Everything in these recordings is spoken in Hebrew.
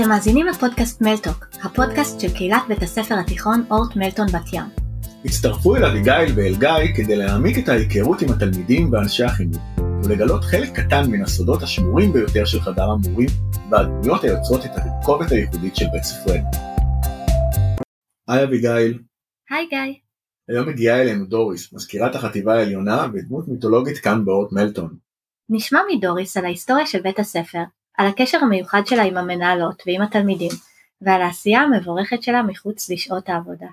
אתם מאזינים לפודקאסט מלטוק, הפודקאסט של קהילת בית הספר התיכון אורט מלטון בת ים. הצטרפו אל אביגיל ואל גיא כדי להעמיק את ההיכרות עם התלמידים ואנשי החינוך, ולגלות חלק קטן מן הסודות השמורים ביותר של חדר המורים והדמויות היוצרות את התרכובת הייחודית של בית ספרנו. היי אביגיל. היי גיא. היום מגיעה אלינו דוריס, מזכירת החטיבה העליונה ודמות מיתולוגית כאן באורט מלטון. נשמע מדוריס על ההיסטוריה של בית הספר, על הקשר המיוחד שלה עם המנהלות ועם התלמידים, ועל העשייה המבורכת שלה מחוץ לשעות העבודה.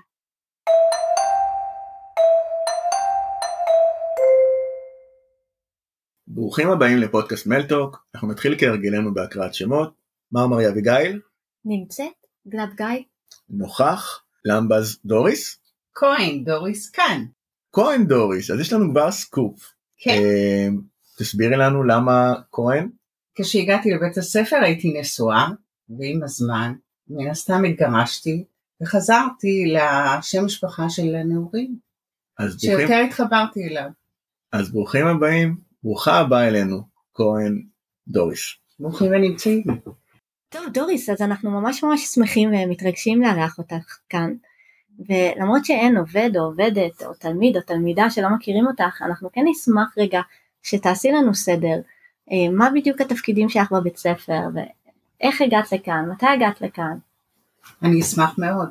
ברוכים הבאים לפודקאסט מלטוק, אנחנו נתחיל כהרגלנו בהקראת שמות. מרמרי אביגיל. נמצאת, גלב גיא. נוכח, למבז דוריס. כהן, דוריס כאן. כהן דוריס, אז יש לנו כבר סקופ. כן. אה, תסבירי לנו למה כהן? כשהגעתי לבית הספר הייתי נשואה, ועם הזמן, מן הסתם התגרשתי, וחזרתי לשם משפחה של הנעורים, ברוכים, שיותר התחברתי אליו. אז ברוכים הבאים, ברוכה הבאה אלינו, כהן דוריס. ברוכים ונמצאים. טוב דוריס, אז אנחנו ממש ממש שמחים ומתרגשים לארח אותך כאן. ולמרות שאין עובד או עובדת או תלמיד או תלמידה שלא מכירים אותך, אנחנו כן נשמח רגע שתעשי לנו סדר. אה, מה בדיוק התפקידים שלך בבית ספר ואיך הגעת לכאן, מתי הגעת לכאן? אני אשמח מאוד.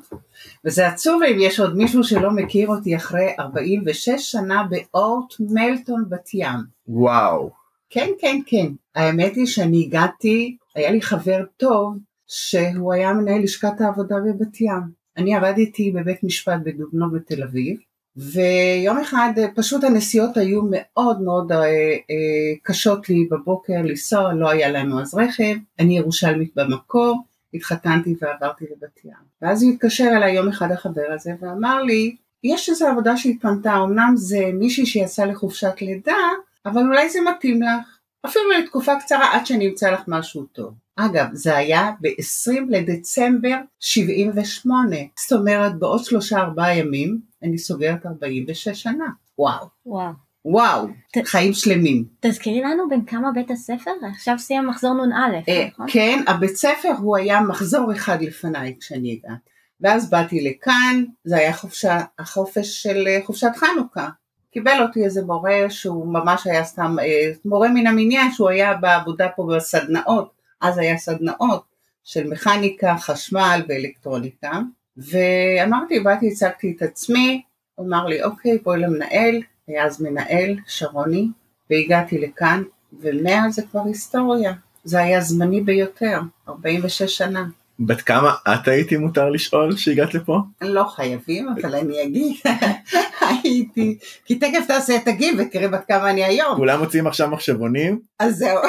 וזה עצוב אם יש עוד מישהו שלא מכיר אותי אחרי 46 שנה באורט מלטון בת ים. וואו. כן, כן, כן. האמת היא שאני הגעתי, היה לי חבר טוב שהוא היה מנהל לשכת העבודה בבת ים. אני עבדתי בבית משפט בדובנו בתל אביב, ויום אחד אה, פשוט הנסיעות היו מאוד מאוד אה, אה, קשות לי בבוקר לנסוע, לא היה לנו אז רכב, אני ירושלמית במקור, התחתנתי ועברתי לבת ים. ואז הוא התקשר אליי יום אחד החבר הזה ואמר לי, יש איזו עבודה שהתפנתה, אמנם זה מישהי שיצאה לחופשת לידה, אבל אולי זה מתאים לך, אפילו לתקופה קצרה עד שנמצא לך משהו טוב. אגב, זה היה ב-20 לדצמבר 78, זאת אומרת בעוד שלושה ארבעה ימים אני סוגרת 46 שנה. וואו. וואו. וואו, ת- חיים שלמים. תזכירי לנו בין כמה בית הספר? עכשיו סיים מחזור נ"א, אה, נכון? כן, הבית ספר הוא היה מחזור אחד לפניי כשאני הגעתי. ואז באתי לכאן, זה היה חופשה, החופש של אה, חופשת חנוכה. קיבל אותי איזה מורה שהוא ממש היה סתם, אה, מורה מן המניין שהוא היה בעבודה פה בסדנאות, אז היה סדנאות של מכניקה, חשמל ואלקטרוניקה. ואמרתי, באתי, הצגתי את עצמי, הוא אמר לי, אוקיי, בואי למנהל, היה אז מנהל, שרוני, והגעתי לכאן, ומאז זה כבר היסטוריה. זה היה זמני ביותר, 46 שנה. בת כמה את היית אם מותר לשאול שהגעת לפה? לא חייבים, אבל אני אגיד, הייתי, כי תכף תעשה את הגיל ותראה בת כמה אני היום. כולם מוציאים עכשיו מחשבונים? אז זהו.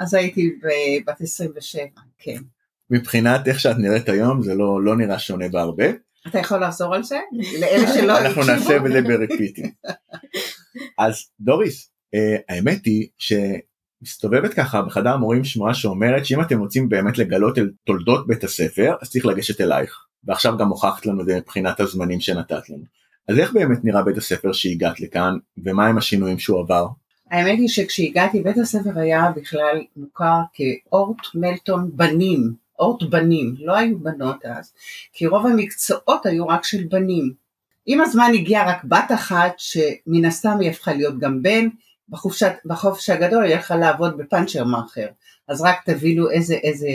אז הייתי בת 27, כן. מבחינת איך שאת נראית היום זה לא, לא נראה שונה בהרבה. אתה יכול לחזור על זה? לאלה שלא אנחנו? נעשה את זה ברפיטים. אז דוריס, אה, האמת היא שמסתובבת ככה בחדר המורים שמועה שאומרת שאם אתם רוצים באמת לגלות את תולדות בית הספר אז צריך לגשת אלייך. ועכשיו גם הוכחת לנו את זה מבחינת הזמנים שנתת לנו. אז איך באמת נראה בית הספר שהגעת לכאן ומהם השינויים שהוא עבר? האמת היא שכשהגעתי בית הספר היה בכלל מוכר כאורט מלטון בנים, אורט בנים, לא היו בנות אז, כי רוב המקצועות היו רק של בנים. עם הזמן הגיעה רק בת אחת שמן הסתם היא הפכה להיות גם בן, בחופשת, בחופש הגדול היא הלכה לעבוד בפאנצ'ר מאכר, אז רק תבינו איזה, איזה,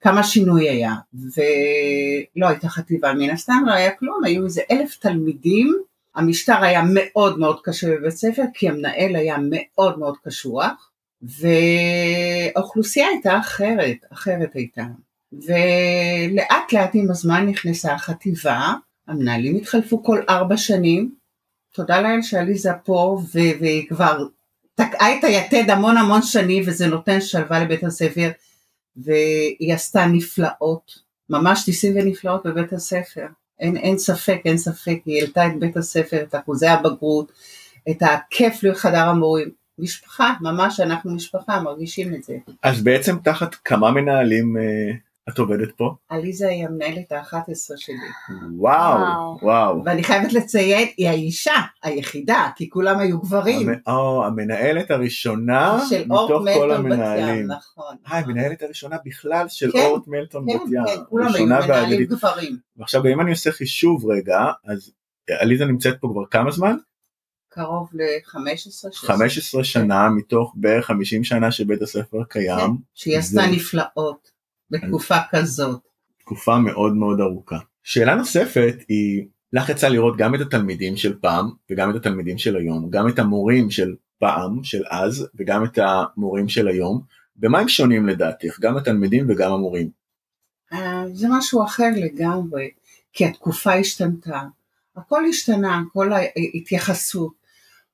כמה שינוי היה, ולא הייתה חטיבה. מן הסתם, לא היה כלום, היו איזה אלף תלמידים, המשטר היה מאוד מאוד קשה בבית ספר, כי המנהל היה מאוד מאוד קשוח, והאוכלוסייה הייתה אחרת, אחרת הייתה. ולאט לאט עם הזמן נכנסה החטיבה, המנהלים התחלפו כל ארבע שנים, תודה לאל שעליזה פה, ו- והיא כבר תקעה את היתד המון המון שנים, וזה נותן שלווה לבית הספר, והיא עשתה נפלאות, ממש ניסים ונפלאות בבית הספר. אין, אין ספק, אין ספק, היא העלתה את בית הספר, את אחוזי הבגרות, את הכיף לחדר המורים. משפחה, ממש אנחנו משפחה, מרגישים את זה. אז בעצם תחת כמה מנהלים אה, את עובדת פה? עליזה היא המנהלת ה-11 שלי. וואו, וואו. ואני חייבת לציין, היא האישה היחידה, כי כולם היו גברים. המ- או, המנהלת הראשונה של אורט מתוך כל מלטון בת ים, המנהלים. נכון. אה, המנהלת הראשונה בכלל של כן, אורט מלטון כן, בת ים. כן, כולם היו מנהלים. גברים. ועכשיו אם אני עושה חישוב רגע, אז עליזה נמצאת פה כבר כמה זמן? קרוב ל-15 15 שנה מתוך בערך 50 שנה שבית הספר קיים, שהיא זה- עשתה נפלאות בתקופה כזאת. תקופה מאוד מאוד ארוכה. שאלה נוספת היא, לך יצא לראות גם את התלמידים של פעם וגם את התלמידים של היום, גם את המורים של פעם, של אז, וגם את המורים של היום, במה הם שונים לדעתך, גם התלמידים וגם המורים? אה, זה משהו אחר לגמרי, כי התקופה השתנתה, הכל השתנה, כל ההתייחסות.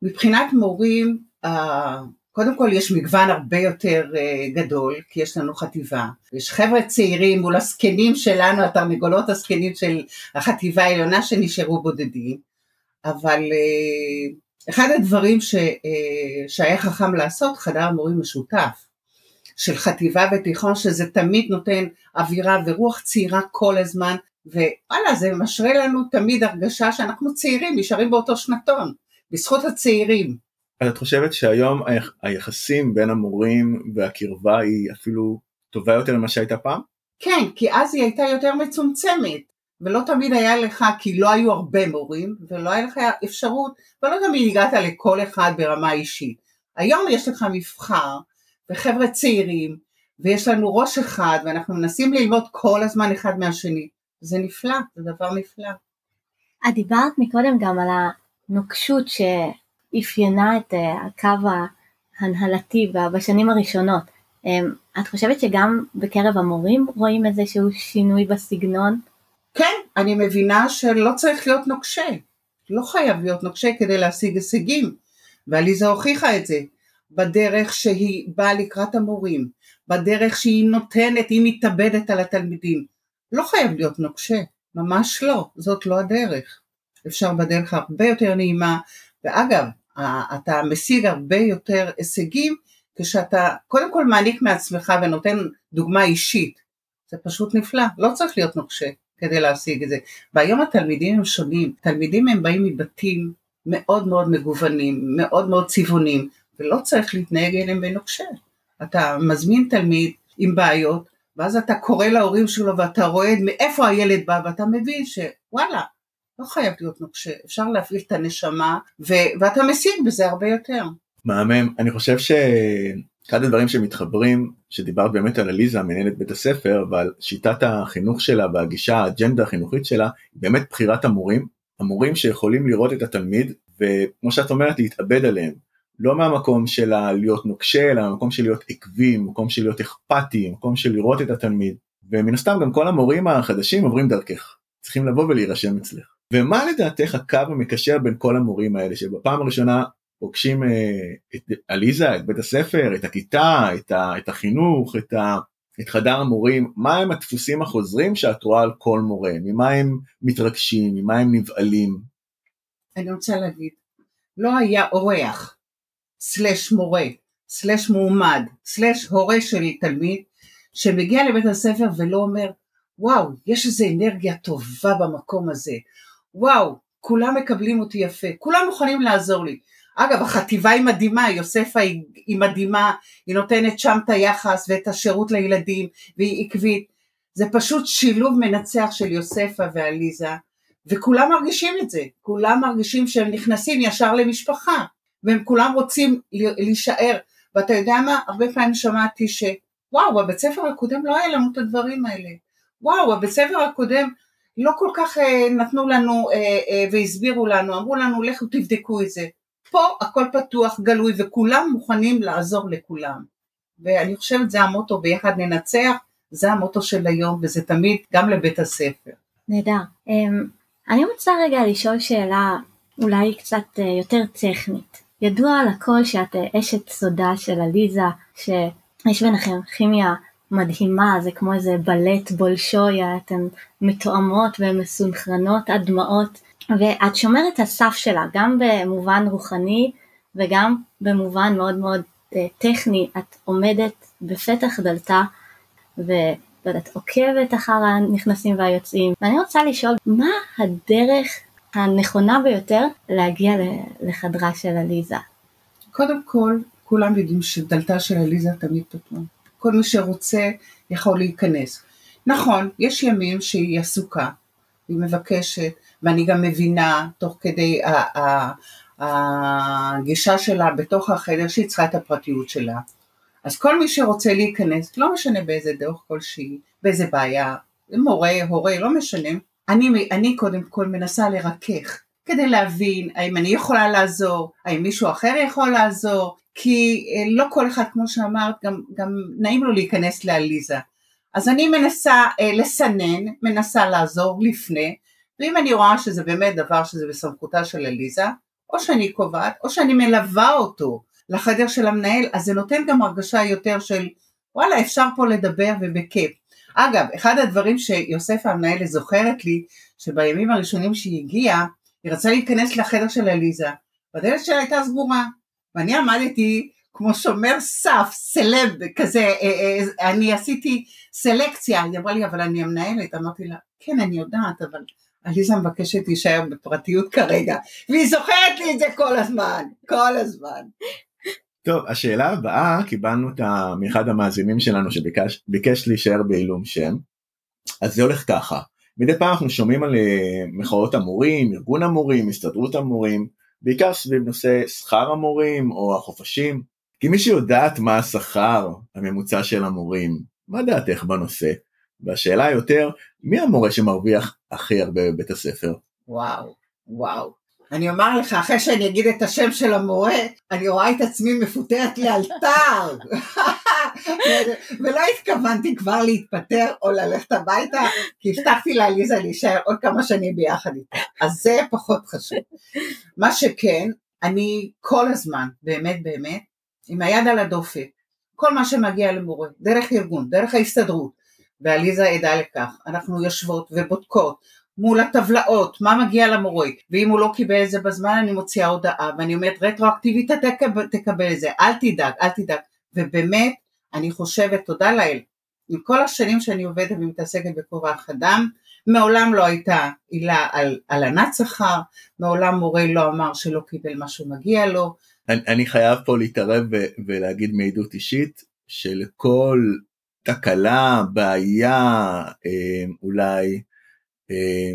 מבחינת מורים, אה, קודם כל יש מגוון הרבה יותר אה, גדול, כי יש לנו חטיבה. יש חבר'ה צעירים מול הזקנים שלנו, התרנגולות הזקנים של החטיבה העליונה שנשארו בודדים, אבל אה, אחד הדברים ש, אה, שהיה חכם לעשות, חדר המורים משותף. של חטיבה ותיכון שזה תמיד נותן אווירה ורוח צעירה כל הזמן ווואלה זה משרה לנו תמיד הרגשה שאנחנו צעירים נשארים באותו שנתון בזכות הצעירים. אז את חושבת שהיום היח- היחסים בין המורים והקרבה היא אפילו טובה יותר ממה שהייתה פעם? כן כי אז היא הייתה יותר מצומצמת ולא תמיד היה לך כי לא היו הרבה מורים ולא היה לך אפשרות ולא תמיד הגעת לכל אחד ברמה אישית. היום יש לך מבחר וחבר'ה צעירים ויש לנו ראש אחד ואנחנו מנסים ללמוד כל הזמן אחד מהשני זה נפלא זה דבר נפלא. את דיברת מקודם גם על הנוקשות שאפיינה את אה, הקו ההנהלתי בשנים הראשונות. אמ, את חושבת שגם בקרב המורים רואים איזשהו שינוי בסגנון? כן, אני מבינה שלא צריך להיות נוקשה. לא חייב להיות נוקשה כדי להשיג הישגים. ועליזה הוכיחה את זה. בדרך שהיא באה לקראת המורים, בדרך שהיא נותנת, היא מתאבדת על התלמידים. לא חייב להיות נוקשה, ממש לא, זאת לא הדרך. אפשר בדרך הרבה יותר נעימה, ואגב, אתה משיג הרבה יותר הישגים כשאתה קודם כל מעניק מעצמך ונותן דוגמה אישית. זה פשוט נפלא, לא צריך להיות נוקשה כדי להשיג את זה. והיום התלמידים הם שונים, תלמידים הם באים מבתים מאוד מאוד מגוונים, מאוד מאוד צבעונים, ולא צריך להתנהג אליהם בנוקשה. אתה מזמין תלמיד עם בעיות, ואז אתה קורא להורים שלו ואתה רואה מאיפה הילד בא, ואתה מבין שוואלה, לא חייב להיות נוקשה, אפשר להפעיל את הנשמה, ו- ואתה משיג בזה הרבה יותר. מהמם. אני חושב שאחד הדברים שמתחברים, שדיברת באמת על עליזה, מנהלת בית הספר, ועל שיטת החינוך שלה והגישה, האג'נדה החינוכית שלה, היא באמת בחירת המורים. המורים שיכולים לראות את התלמיד, וכמו שאת אומרת, להתאבד עליהם. לא מהמקום של להיות נוקשה, אלא מהמקום של להיות עקבי, מקום של להיות אכפתי, מקום של לראות את התלמיד. ומן הסתם גם כל המורים החדשים עוברים דרכך. צריכים לבוא ולהירשם אצלך. ומה לדעתך הקו המקשר בין כל המורים האלה שבפעם הראשונה פוגשים אה, את עליזה, את בית הספר, את הכיתה, את, ה, את החינוך, את, ה, את חדר המורים, מה הם הדפוסים החוזרים שאת רואה על כל מורה, ממה הם מתרגשים, ממה הם נבהלים. אני רוצה להגיד, לא היה אורח, סלש מורה, סלש מועמד, סלש הורה של תלמיד, שמגיע לבית הספר ולא אומר, וואו, יש איזו אנרגיה טובה במקום הזה, וואו, כולם מקבלים אותי יפה, כולם מוכנים לעזור לי. אגב, החטיבה היא מדהימה, יוספה היא, היא מדהימה, היא נותנת שם את היחס ואת השירות לילדים, והיא עקבית. זה פשוט שילוב מנצח של יוספה ועליזה, וכולם מרגישים את זה, כולם מרגישים שהם נכנסים ישר למשפחה, והם כולם רוצים להישאר. ואתה יודע מה, הרבה פעמים שמעתי שוואו, בבית ספר הקודם לא היה לנו את הדברים האלה. וואו, בבית ספר הקודם לא כל כך אה, נתנו לנו אה, אה, והסבירו לנו, אמרו לנו לכו תבדקו את זה. פה הכל פתוח, גלוי, וכולם מוכנים לעזור לכולם. ואני חושבת זה המוטו ביחד ננצח, זה המוטו של היום, וזה תמיד גם לבית הספר. נהדר. אמ, אני רוצה רגע לשאול שאלה אולי קצת אה, יותר טכנית. ידוע לכל שאת אה, אשת סודה של עליזה, שיש ביניכם כימיה מדהימה, זה כמו איזה בלט בולשוי, אתן מתואמות ומסונכרנות עד דמעות, ואת שומרת הסף שלה, גם במובן רוחני וגם במובן מאוד מאוד אה, טכני, את עומדת בפתח דלתה לא יודעת, עוקבת אחר הנכנסים והיוצאים, ואני רוצה לשאול, מה הדרך הנכונה ביותר להגיע לחדרה של עליזה? קודם כל, כולם יודעים שדלתה של עליזה תמיד פתוח. כל מי שרוצה יכול להיכנס. נכון, יש ימים שהיא עסוקה, היא מבקשת, ואני גם מבינה תוך כדי הגישה שלה בתוך החדר שהיא צריכה את הפרטיות שלה. אז כל מי שרוצה להיכנס, לא משנה באיזה דרך כלשהי, באיזה בעיה, מורה, הורה, לא משנה, אני, אני קודם כל מנסה לרכך כדי להבין האם אני יכולה לעזור, האם מישהו אחר יכול לעזור, כי אה, לא כל אחד, כמו שאמרת, גם, גם נעים לו להיכנס לעליזה. אז אני מנסה אה, לסנן, מנסה לעזור לפני, ואם אני רואה שזה באמת דבר שזה בסמכותה של עליזה, או שאני קובעת, או שאני מלווה אותו לחדר של המנהל, אז זה נותן גם הרגשה יותר של וואלה אפשר פה לדבר ובכיף. אגב, אחד הדברים שיוסף המנהלת זוכרת לי, שבימים הראשונים שהיא הגיעה, היא רצתה להיכנס לחדר של עליזה, והדלת שלה הייתה סגורה, ואני עמדתי כמו שומר סף, סלב כזה, אה, אה, אני עשיתי סלקציה, היא אמרה לי אבל אני המנהלת, אמרתי לה כן אני יודעת אבל עליזה מבקשת להישאר בפרטיות כרגע, והיא זוכרת לי את זה כל הזמן, כל הזמן. טוב, השאלה הבאה, קיבלנו אותה מאחד המאזינים שלנו שביקש להישאר בעילום שם, אז זה הולך ככה, מדי פעם אנחנו שומעים על אה, מחאות המורים, ארגון המורים, הסתדרות המורים, בעיקר סביב נושא שכר המורים או החופשים, כי מי שיודעת מה השכר הממוצע של המורים, מה דעתך בנושא? והשאלה יותר, מי המורה שמרוויח הכי הרבה בבית הספר? וואו, וואו. אני אומר לך, אחרי שאני אגיד את השם של המורה, אני רואה את עצמי מפוטרת לאלתר. ולא התכוונתי כבר להתפטר או ללכת הביתה, כי הבטחתי לעליזה להישאר עוד כמה שנים ביחד איתה. אז זה פחות חשוב. מה שכן, אני כל הזמן, באמת באמת, עם היד על הדופק, כל מה שמגיע למורה, דרך ארגון, דרך ההסתדרות, ועליזה עדה לכך, אנחנו יושבות ובודקות מול הטבלאות, מה מגיע למורה, ואם הוא לא קיבל את זה בזמן אני מוציאה הודעה, ואני אומרת רטרואקטיבית אתה תקבל, את זה, אל תדאג, אל תדאג, ובאמת אני חושבת, תודה לאל, עם כל השנים שאני עובדת ומתעסקת בכוח אדם, מעולם לא הייתה עילה על הלנת שכר, מעולם מורה לא אמר שלא קיבל מה שמגיע לו. אני, אני חייב פה להתערב ולהגיד מעדות אישית, שלכל תקלה, בעיה, אה, אולי אה,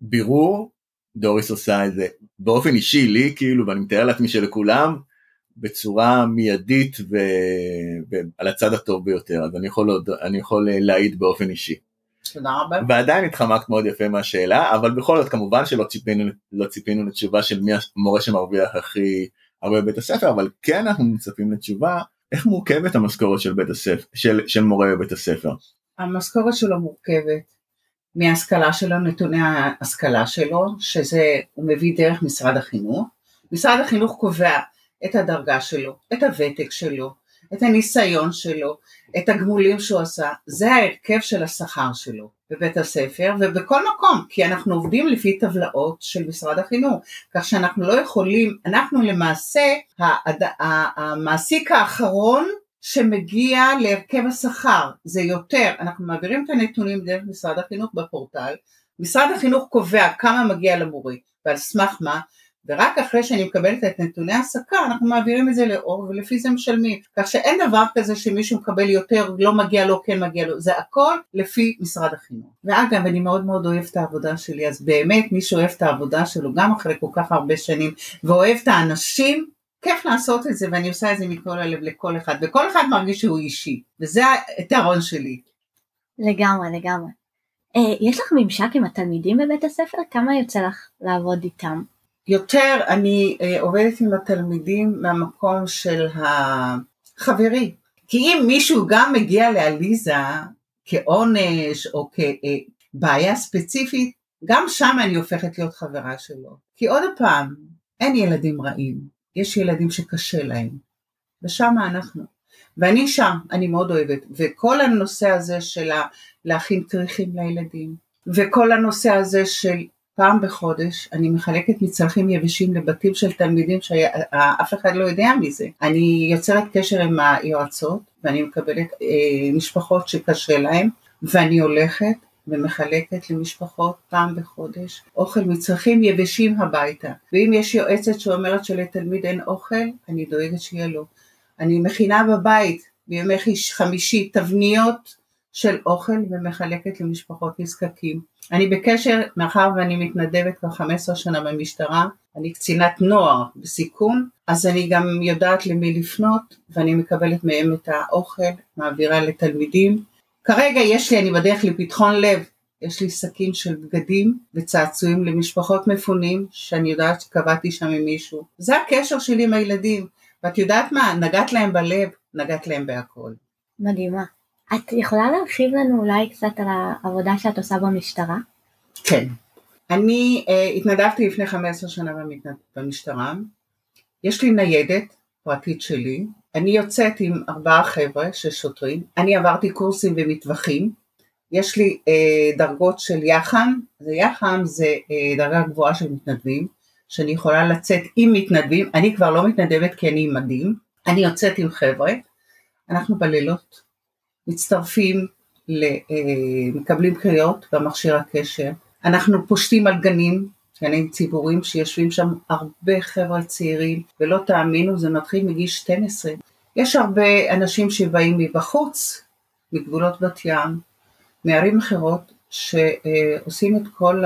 בירור, דוריס עושה את זה באופן אישי לי כאילו ואני מתאר לעצמי שלכולם בצורה מיידית ועל הצד הטוב ביותר אז אני יכול, אני יכול להעיד באופן אישי. תודה רבה. ועדיין התחמקת מאוד יפה מהשאלה אבל בכל זאת כמובן שלא ציפינו, לא ציפינו לתשובה של מי המורה שמרוויח הכי הרבה בבית הספר אבל כן אנחנו מצפים לתשובה איך מורכבת המשכורת של בית הספר של, של מורה בבית הספר. המשכורת שלו מורכבת מההשכלה שלו, נתוני ההשכלה שלו, שזה הוא מביא דרך משרד החינוך. משרד החינוך קובע את הדרגה שלו, את הוותק שלו, את הניסיון שלו, את הגמולים שהוא עשה, זה ההרכב של השכר שלו בבית הספר ובכל מקום, כי אנחנו עובדים לפי טבלאות של משרד החינוך, כך שאנחנו לא יכולים, אנחנו למעשה המעסיק האחרון שמגיע להרכב השכר, זה יותר, אנחנו מעבירים את הנתונים דרך משרד החינוך בפורטל, משרד החינוך קובע כמה מגיע למורה ועל סמך מה, ורק אחרי שאני מקבלת את נתוני ההעסקה אנחנו מעבירים את זה לאור ולפי זה משלמים, כך שאין דבר כזה שמישהו מקבל יותר, לא מגיע לו, כן מגיע לו, זה הכל לפי משרד החינוך. ואגב, אני מאוד מאוד אוהבת את העבודה שלי, אז באמת מי שאוהב את העבודה שלו, גם אחרי כל כך הרבה שנים, ואוהב את האנשים, כיף לעשות את זה ואני עושה את זה מכל הלב לכל אחד וכל אחד מרגיש שהוא אישי וזה היתרון שלי. לגמרי לגמרי. אה, יש לך ממשק עם התלמידים בבית הספר? כמה יוצא לך לעבוד איתם? יותר אני אה, עובדת עם התלמידים מהמקום של החברי. כי אם מישהו גם מגיע לעליזה כעונש או כבעיה ספציפית, גם שם אני הופכת להיות חברה שלו. כי עוד פעם, אין ילדים רעים. יש ילדים שקשה להם, ושם אנחנו. ואני שם, אני מאוד אוהבת, וכל הנושא הזה של להכין כריכים לילדים, וכל הנושא הזה של פעם בחודש אני מחלקת מצרכים יבשים לבתים של תלמידים שאף אחד לא יודע מזה. אני יוצרת קשר עם היועצות ואני מקבלת אה, משפחות שקשה להן ואני הולכת ומחלקת למשפחות פעם בחודש אוכל מצרכים יבשים הביתה. ואם יש יועצת שאומרת שלתלמיד אין אוכל, אני דואגת שיהיה לו. אני מכינה בבית בימי חמישי תבניות של אוכל ומחלקת למשפחות נזקקים. אני בקשר, מאחר ואני מתנדבת כבר 15 שנה במשטרה, אני קצינת נוער בסיכון, אז אני גם יודעת למי לפנות ואני מקבלת מהם את האוכל, מעבירה לתלמידים. כרגע יש לי, אני בדרך לפתחון לב, יש לי שקים של בגדים וצעצועים למשפחות מפונים, שאני יודעת שקבעתי שם עם מישהו. זה הקשר שלי עם הילדים, ואת יודעת מה, נגעת להם בלב, נגעת להם בהכל. מדהימה. את יכולה להרחיב לנו אולי קצת על העבודה שאת עושה במשטרה? כן. אני uh, התנדבתי לפני 15 שנה במשטרה. יש לי ניידת פרטית שלי. אני יוצאת עם ארבעה חבר'ה של שוטרים. אני עברתי קורסים ומטווחים. יש לי uh, דרגות של יח"מ. זה יח"מ זה uh, דרגה גבוהה של מתנדבים. שאני יכולה לצאת עם מתנדבים. אני כבר לא מתנדבת כי אני עם מדים. אני יוצאת עם חבר'ה. אנחנו בלילות מצטרפים, אה, מקבלים קריאות במכשיר הקשר, אנחנו פושטים על גנים, גנים ציבוריים שיושבים שם הרבה חבר'ה צעירים, ולא תאמינו זה מתחיל מגיל 12. יש הרבה אנשים שבאים מבחוץ, מגבולות בת ים, מערים אחרות, שעושים את כל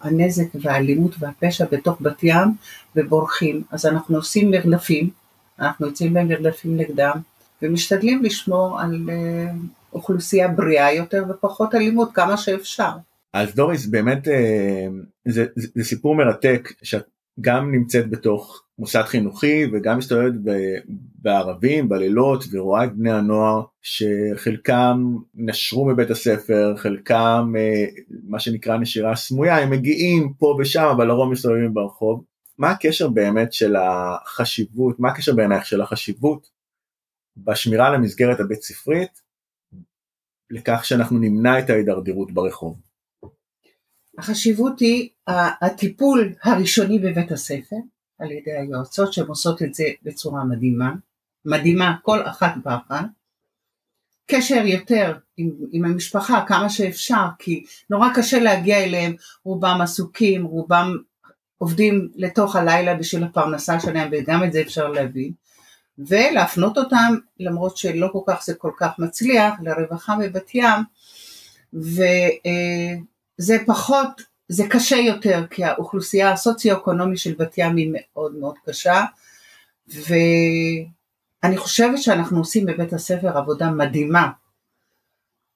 הנזק והאלימות והפשע בתוך בת ים ובורחים. אז אנחנו עושים מרדפים, אנחנו יוצאים במרדפים נגדם, ומשתדלים לשמור על אה, אוכלוסייה בריאה יותר ופחות אלימות כמה שאפשר. אז דוריס באמת אה, זה, זה, זה סיפור מרתק שאת גם נמצאת בתוך מוסד חינוכי וגם מסתובבת בערבים בלילות ורואה את בני הנוער שחלקם נשרו מבית הספר חלקם אה, מה שנקרא נשירה סמויה הם מגיעים פה ושם אבל לרוב מסתובבים ברחוב מה הקשר באמת של החשיבות מה הקשר בעינייך של החשיבות בשמירה על המסגרת הבית ספרית לכך שאנחנו נמנע את ההידרדרות ברחוב. החשיבות היא הטיפול הראשוני בבית הספר על ידי היועצות שהן עושות את זה בצורה מדהימה, מדהימה כל אחת ואחת, קשר יותר עם, עם המשפחה כמה שאפשר כי נורא קשה להגיע אליהם, רובם עסוקים, רובם עובדים לתוך הלילה בשביל הפרנסה שלהם וגם את זה אפשר להבין, ולהפנות אותם, למרות שלא כל כך זה כל כך מצליח, לרווחה בבת ים, וזה פחות, זה קשה יותר, כי האוכלוסייה הסוציו-אקונומית של בת ים היא מאוד מאוד קשה, ואני חושבת שאנחנו עושים בבית הספר עבודה מדהימה.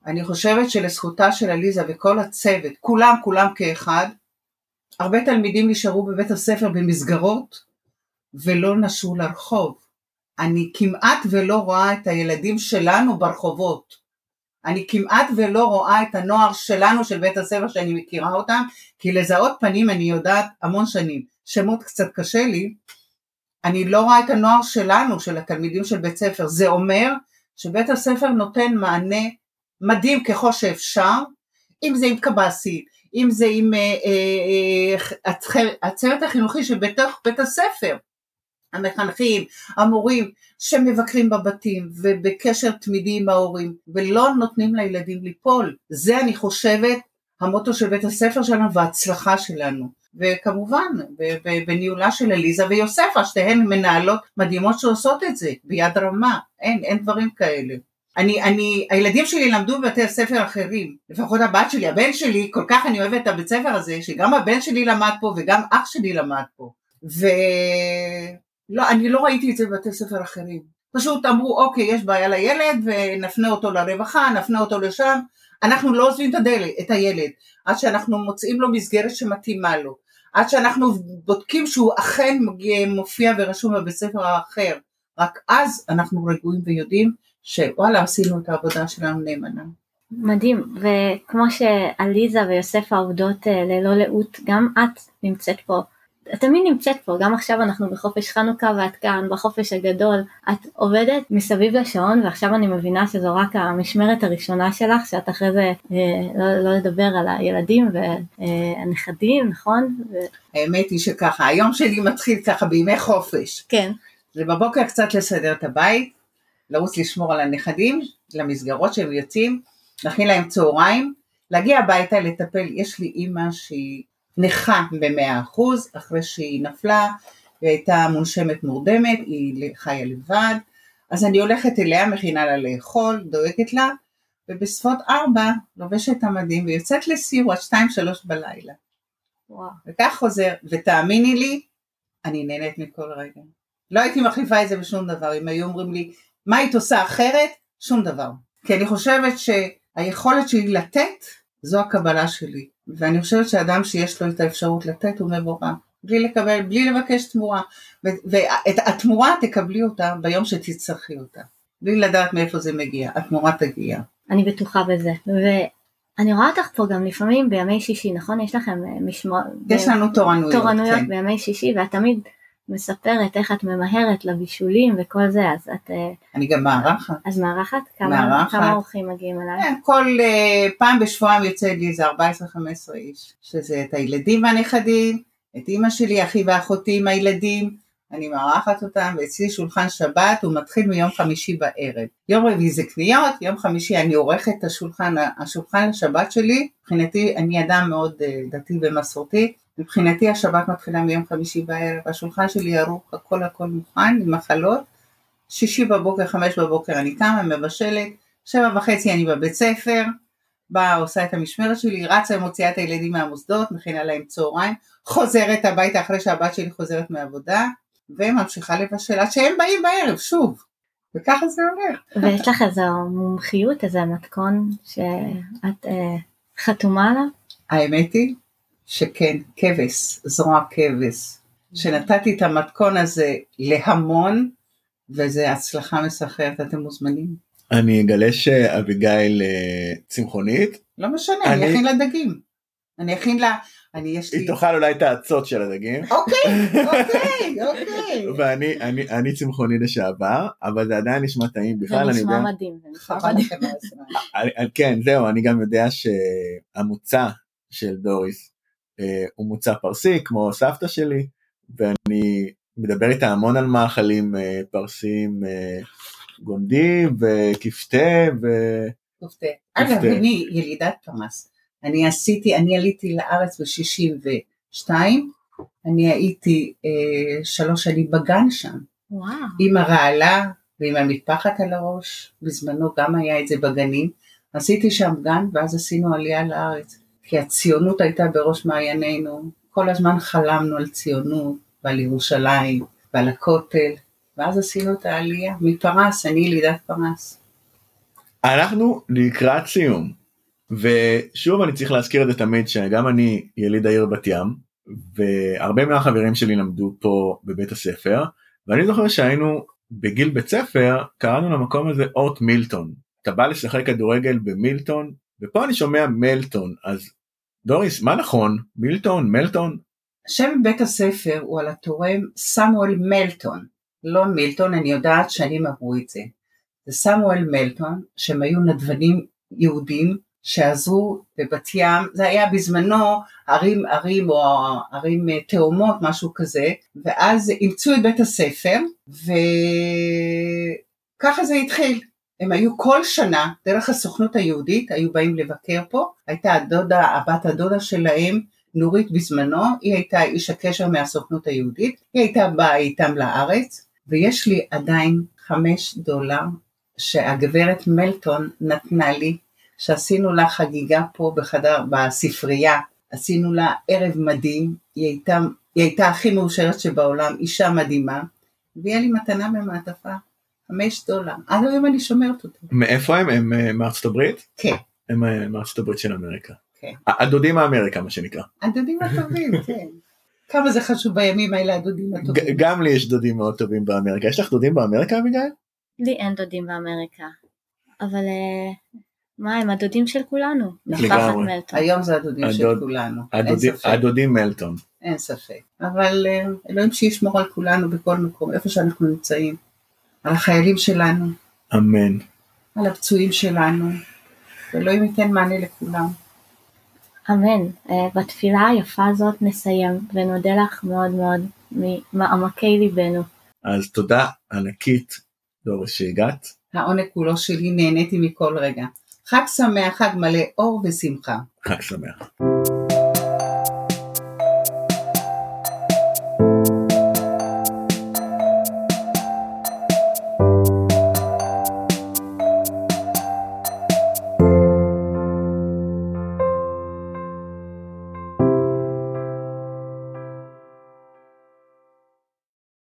אני חושבת שלזכותה של עליזה וכל הצוות, כולם כולם כאחד, הרבה תלמידים נשארו בבית הספר במסגרות ולא נשרו לרחוב. אני כמעט ולא רואה את הילדים שלנו ברחובות. אני כמעט ולא רואה את הנוער שלנו של בית הספר שאני מכירה אותם, כי לזהות פנים אני יודעת המון שנים. שמות קצת קשה לי. אני לא רואה את הנוער שלנו, של התלמידים של בית ספר. זה אומר שבית הספר נותן מענה מדהים ככל שאפשר, אם זה עם קב"סי, אם זה עם אה, אה, אה, הצוות החינוכי שבתוך בית הספר. המחנכים, המורים שמבקרים בבתים ובקשר תמידי עם ההורים ולא נותנים לילדים ליפול. זה אני חושבת המוטו של בית הספר שלנו וההצלחה שלנו. וכמובן בניהולה של עליזה ויוספה, שתיהן מנהלות מדהימות שעושות את זה ביד רמה, אין, אין דברים כאלה. אני, אני, הילדים שלי למדו בבתי הספר אחרים, לפחות הבת שלי, הבן שלי, כל כך אני אוהבת את הבית ספר הזה, שגם הבן שלי למד פה וגם אח שלי למד פה. ו... לא, אני לא ראיתי את זה בבתי ספר אחרים. פשוט אמרו, אוקיי, יש בעיה לילד ונפנה אותו לרווחה, נפנה אותו לשם. אנחנו לא עוזבים את הדלת, את הילד, עד שאנחנו מוצאים לו מסגרת שמתאימה לו. עד שאנחנו בודקים שהוא אכן מופיע ורשום בבית ספר האחר. רק אז אנחנו רגועים ויודעים שוואלה עשינו את העבודה שלנו נאמנה. מדהים, וכמו שעליזה ויוסף העובדות אה, ללא לאות, גם את נמצאת פה תמיד נמצאת פה, גם עכשיו אנחנו בחופש חנוכה ואת כאן, בחופש הגדול, את עובדת מסביב לשעון ועכשיו אני מבינה שזו רק המשמרת הראשונה שלך, שאת אחרי זה אה, לא, לא לדבר על הילדים והנכדים, נכון? ו... האמת היא שככה, היום שלי מתחיל ככה בימי חופש. כן. זה בבוקר קצת לסדר את הבית, לרוץ לשמור על הנכדים, למסגרות שהם יוצאים, להכין להם צהריים, להגיע הביתה לטפל, יש לי אימא שהיא נכה במאה אחוז, אחרי שהיא נפלה, היא הייתה מונשמת מורדמת, היא חיה לבד, אז אני הולכת אליה, מכינה לה לאכול, דואגת לה, ובסביבות ארבע לובשת את המדים ויוצאת לסיור עד שתיים שלוש בלילה. וואו. וכך חוזר, ותאמיני לי, אני נהנית מכל רגע. לא הייתי מחליפה את זה בשום דבר, אם היו אומרים לי, מה היית עושה אחרת? שום דבר. כי אני חושבת שהיכולת שלי לתת, זו הקבלה שלי. ואני חושבת שאדם שיש לו את האפשרות לתת הוא מבורך. בלי לקבל, בלי לבקש תמורה. ואת התמורה תקבלי אותה ביום שתצטרכי אותה. בלי לדעת מאיפה זה מגיע, התמורה תגיע. אני בטוחה בזה. ואני רואה אותך פה גם לפעמים בימי שישי, נכון? יש לכם משמוע... יש לנו תורנויות. תורנויות כן. בימי שישי, ואת תמיד מספרת איך את ממהרת לבישולים וכל זה, אז את... אה, אני גם מארחת. אז מארחת? כמה, מארחת. כמה אורחים מגיעים אליי? כן, כל uh, פעם בשבועיים יוצא לי איזה 14-15 איש, שזה את הילדים והנכדים, את אימא שלי, אחי ואחותי עם הילדים, אני מארחת אותם, ואצלי שולחן שבת הוא מתחיל מיום חמישי בערב. יום רביעי זה קניות, יום חמישי אני עורכת את השולחן, השולחן לשבת שלי, מבחינתי אני אדם מאוד uh, דתי ומסורתי, מבחינתי השבת מתחילה מיום חמישי בערב, השולחן שלי ערוך, הכל הכל מוכן, עם מחלות, שישי בבוקר, חמש בבוקר אני קמה, מבשלת, שבע וחצי אני בבית ספר, באה עושה את המשמרת שלי, רצה ומוציאה את הילדים מהמוסדות, מכינה להם צהריים, חוזרת הביתה אחרי שהבת שלי חוזרת מעבודה, וממשיכה לבשל עד שהם באים בערב, שוב. וככה זה הולך. ויש לך איזו מומחיות, איזה מתכון שאת אה, חתומה עליו? האמת היא שכן, כבש, זרוע כבש. שנתתי את המתכון הזה להמון, וזה הצלחה מסחררת, אתם מוזמנים. אני אגלה שאביגיל אה, צמחונית, לא משנה, אני אני- אכין לה דגים. אני אכין לה, אני יש לי... היא תאכל אולי את האצות של הדגים. אוקיי, אוקיי, אוקיי. ואני אני, אני צמחוני לשעבר אבל זה עדיין נשמע טעים זה בכלל אני יודע נשמע מדהים. זה נשמע מדהים. כן זהו אני גם יודע שהמוצא של דוריס הוא מוצא פרסי כמו סבתא שלי ואני מדבר איתה המון על מאכלים אה, פרסיים אה, גונדים וכפתה ו... כופתה. אגב. אני ילידת פרס. אני עשיתי, אני עליתי לארץ ב-62, אני הייתי אה, שלוש שנים בגן שם, וואו. עם הרעלה ועם המטפחת על הראש, בזמנו גם היה את זה בגנים, עשיתי שם גן ואז עשינו עלייה לארץ, כי הציונות הייתה בראש מעיינינו, כל הזמן חלמנו על ציונות ועל ירושלים ועל הכותל, ואז עשינו את העלייה. מפרס, אני ילידת פרס. אנחנו לקראת סיום. ושוב אני צריך להזכיר את זה תמיד שגם אני יליד העיר בת ים והרבה מהחברים שלי למדו פה בבית הספר ואני זוכר שהיינו בגיל בית ספר קראנו למקום הזה אורט מילטון אתה בא לשחק כדורגל במילטון ופה אני שומע מלטון אז דוריס מה נכון? מילטון מלטון? שם בית הספר הוא על התורם סמואל מלטון, לא מילטון, אני יודעת שנים עברו את זה. זה סמואל מלטון, שהם היו נדבנים יהודים שעזרו בבת ים, זה היה בזמנו ערים ערים או ערים אה, תאומות, משהו כזה, ואז אימצו את בית הספר, וככה זה התחיל. הם היו כל שנה, דרך הסוכנות היהודית, היו באים לבקר פה, הייתה הדודה, הבת הדודה שלהם, נורית בזמנו, היא הייתה איש הקשר מהסוכנות היהודית, היא הייתה באה איתם לארץ, ויש לי עדיין חמש דולר שהגברת מלטון נתנה לי, שעשינו לה חגיגה פה בחדר, בספרייה, עשינו לה ערב מדהים, היא הייתה, היא הייתה הכי מאושרת שבעולם, אישה מדהימה, והיא לי מתנה במעטפה, חמש דולר, עד היום אני שומרת אותו. מאיפה הם הם אה, מארצות הברית כן, הם אה, מארצות הברית של אמריקה כן. הדודים מאמריקה מה שנקרא הדודים הטובים, כן. כמה זה חשוב בימים האלה הדודים הטובים. גם לי יש דודים מאוד טובים באמריקה יש לך דודים באמריקה אביגיל? לי אין דודים באמריקה. אבל אה, מה הם הדודים של כולנו, משפחת לגמרי. מלטון. היום זה הדודים של כולנו, הדודים- מלטון. אין ספק. אבל אה, אלוהים שישמור על כולנו בכל מקום, איפה שאנחנו נמצאים. על החיילים שלנו, אמן. על הפצועים שלנו. אלוהים ייתן מענה לכולם. אמן. אה, בתפילה היפה הזאת נסיים ונודה לך מאוד מאוד ממעמקי ליבנו. אז תודה ענקית דורס שהגעת. העונג כולו שלי, נהניתי מכל רגע. חג שמח, חג מלא אור ושמחה. חג שמח.